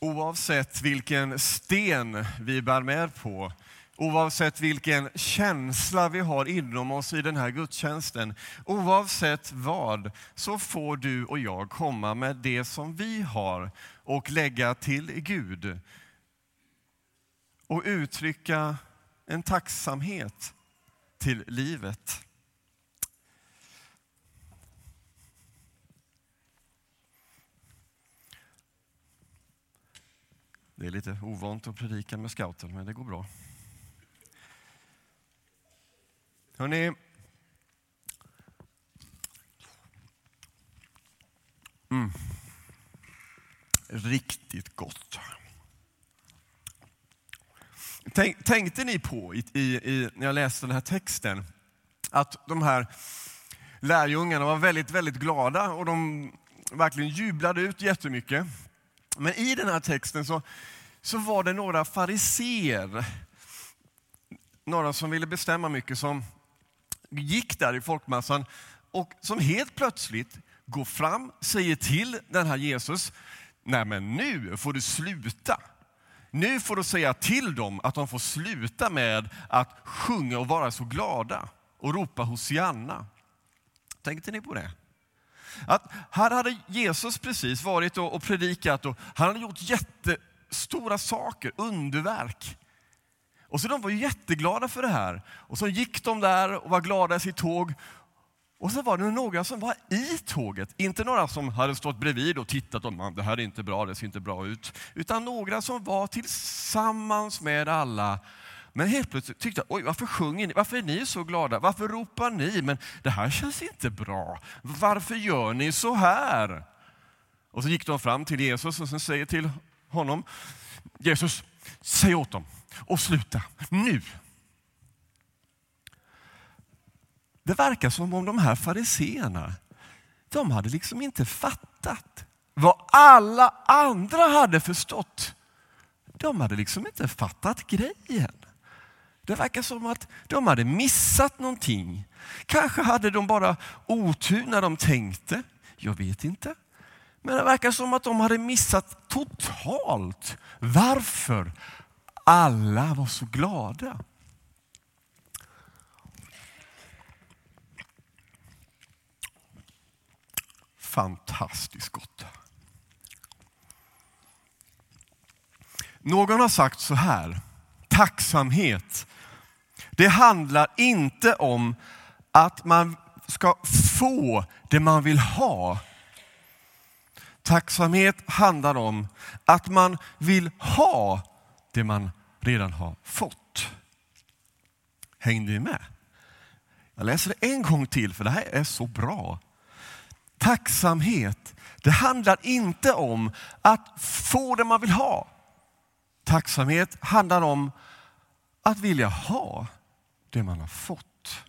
Oavsett vilken sten vi bär med på, oavsett vilken känsla vi har inom oss i den här gudstjänsten, oavsett vad, så får du och jag komma med det som vi har och lägga till Gud. Och uttrycka en tacksamhet till livet. Det är lite ovant att predika med scouten, men det går bra. Hörrni, mm. Riktigt gott. Tänk, tänkte ni på, i, i, när jag läste den här texten, att de här lärjungarna var väldigt, väldigt glada och de verkligen jublade ut jättemycket. Men i den här texten så, så var det några fariser, några som ville bestämma mycket, som gick där i folkmassan och som helt plötsligt går fram, säger till den här Jesus, nej men nu får du sluta. Nu får du säga till dem att de får sluta med att sjunga och vara så glada och ropa Hosianna. Tänkte ni på det? Att här hade Jesus precis varit och predikat och han hade gjort jättestora saker, underverk. Och så de var jätteglada för det här. Och så gick de där och var glada i sitt tåg. Och så var det några som var i tåget, inte några som hade stått bredvid och tittat och det här är inte bra, det ser inte bra ut. Utan några som var tillsammans med alla men helt plötsligt tyckte jag, oj varför sjunger ni? Varför är ni så glada? Varför ropar ni? Men det här känns inte bra. Varför gör ni så här? Och så gick de fram till Jesus och sen säger till honom, Jesus, säg åt dem och sluta nu. Det verkar som om de här fariseerna, de hade liksom inte fattat vad alla andra hade förstått. De hade liksom inte fattat grejen. Det verkar som att de hade missat någonting. Kanske hade de bara otur när de tänkte. Jag vet inte. Men det verkar som att de hade missat totalt varför alla var så glada. Fantastiskt gott. Någon har sagt så här, tacksamhet det handlar inte om att man ska få det man vill ha. Tacksamhet handlar om att man vill ha det man redan har fått. Hängde ni med? Jag läser det en gång till för det här är så bra. Tacksamhet, det handlar inte om att få det man vill ha. Tacksamhet handlar om att vilja ha det man har fått.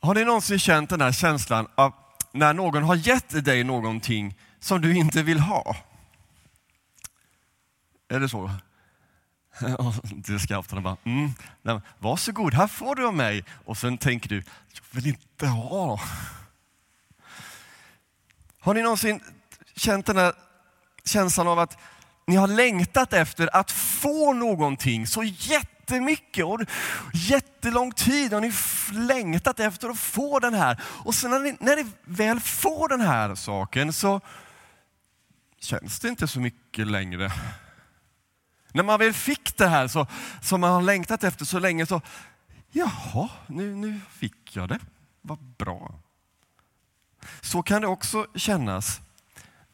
Har ni någonsin känt den här känslan av när någon har gett dig någonting som du inte vill ha? Är det så? Det scouterna bara, mm, nej, varsågod, här får du av mig. Och sen tänker du, jag vill inte ha. Har ni någonsin känt den här känslan av att ni har längtat efter att få någonting så jättemycket och jättelång tid har ni längtat efter att få den här. Och sen när ni, när ni väl får den här saken så känns det inte så mycket längre. När man väl fick det här så, som man har längtat efter så länge så, jaha, nu, nu fick jag det. Vad bra. Så kan det också kännas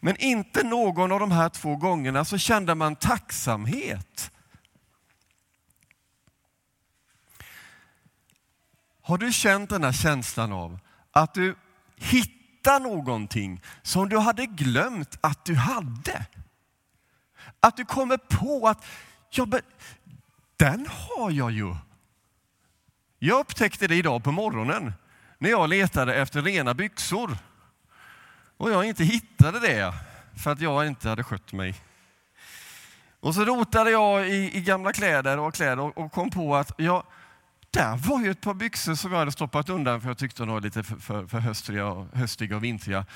men inte någon av de här två gångerna så kände man tacksamhet. Har du känt den här känslan av att du hittar någonting som du hade glömt att du hade? Att du kommer på att ja, den har jag ju. Jag upptäckte det idag på morgonen när jag letade efter rena byxor. Och jag inte hittade det för att jag inte hade skött mig. Och så rotade jag i, i gamla kläder och kläder och kom på att jag, där var ju ett par byxor som jag hade stoppat undan för jag tyckte de var lite för, för, för höstriga, och, höstiga och vintriga.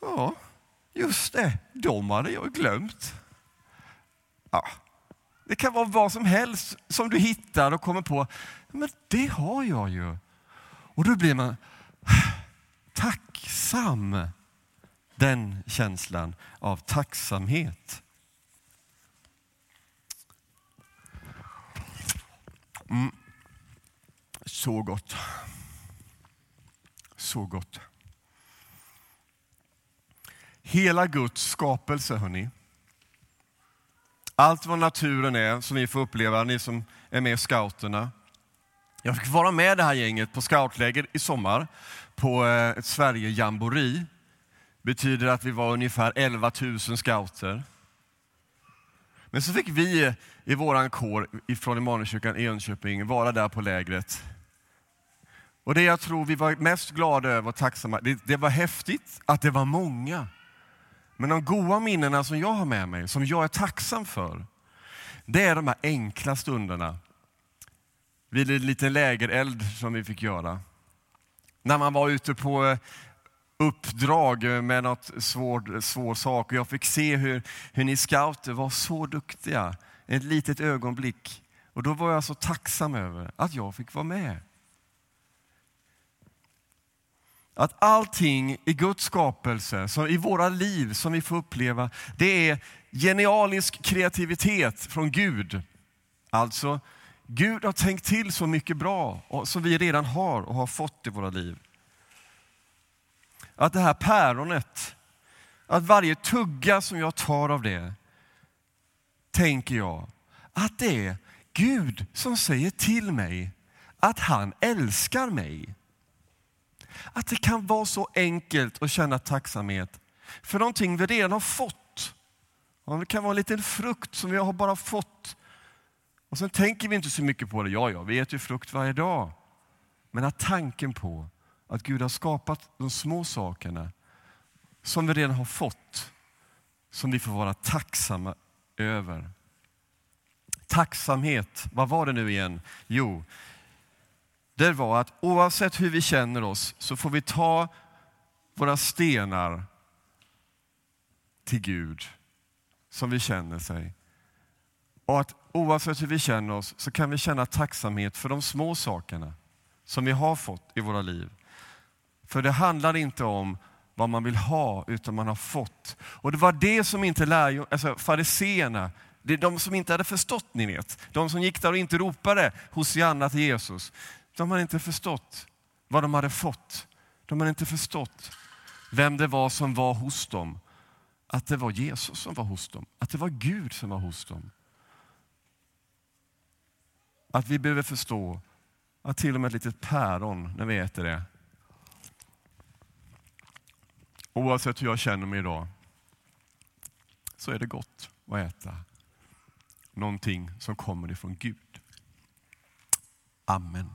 Ja, just det, de hade jag glömt. Ja. Det kan vara vad som helst som du hittar och kommer på, men det har jag ju. Och då blir man tacksam. Den känslan av tacksamhet. Mm. Så gott. Så gott. Hela Guds skapelse, hörni. Allt vad naturen är som vi får uppleva, ni som är med i scouterna. Jag fick vara med det här gänget på scoutläger i sommar på eh, ett Sverige-jambori betyder att vi var ungefär 11 000 scouter. Men så fick vi i vår kår från Immanuelskyrkan i Enköping vara där på lägret. Och det jag tror vi var mest glada över och tacksamma, det, det var häftigt att det var många. Men de goda minnena som jag har med mig, som jag är tacksam för, det är de här enkla stunderna vid en liten lägereld som vi fick göra. När man var ute på uppdrag eh, med något svår, svår sak och jag fick se hur, hur ni scouter var så duktiga. Ett litet ögonblick. Och då var jag så tacksam över att jag fick vara med. Att allting i Guds skapelse, som i våra liv som vi får uppleva, det är genialisk kreativitet från Gud. Alltså, Gud har tänkt till så mycket bra som vi redan har och har fått i våra liv. Att det här päronet, att varje tugga som jag tar av det, tänker jag att det är Gud som säger till mig att han älskar mig. Att det kan vara så enkelt att känna tacksamhet för någonting vi redan har fått. Det kan vara en liten frukt som vi har bara fått. Och sen tänker vi inte så mycket på det. Ja, ja, vi äter ju frukt varje dag. Men att tanken på att Gud har skapat de små sakerna som vi redan har fått, som vi får vara tacksamma över. Tacksamhet, vad var det nu igen? Jo, det var att oavsett hur vi känner oss så får vi ta våra stenar till Gud som vi känner sig. Och att oavsett hur vi känner oss så kan vi känna tacksamhet för de små sakerna som vi har fått i våra liv. För det handlar inte om vad man vill ha, utan man har fått. Och det var det som inte lärjungarna, alltså fariseerna, det är de som inte hade förstått, ni vet. De som gick där och inte ropade Hosianna till Jesus. De hade inte förstått vad de hade fått. De hade inte förstått vem det var som var hos dem. Att det var Jesus som var hos dem. Att det var Gud som var hos dem. Att vi behöver förstå att till och med ett litet päron, när vi äter det, oavsett hur jag känner mig idag, så är det gott att äta någonting som kommer ifrån Gud. Amen.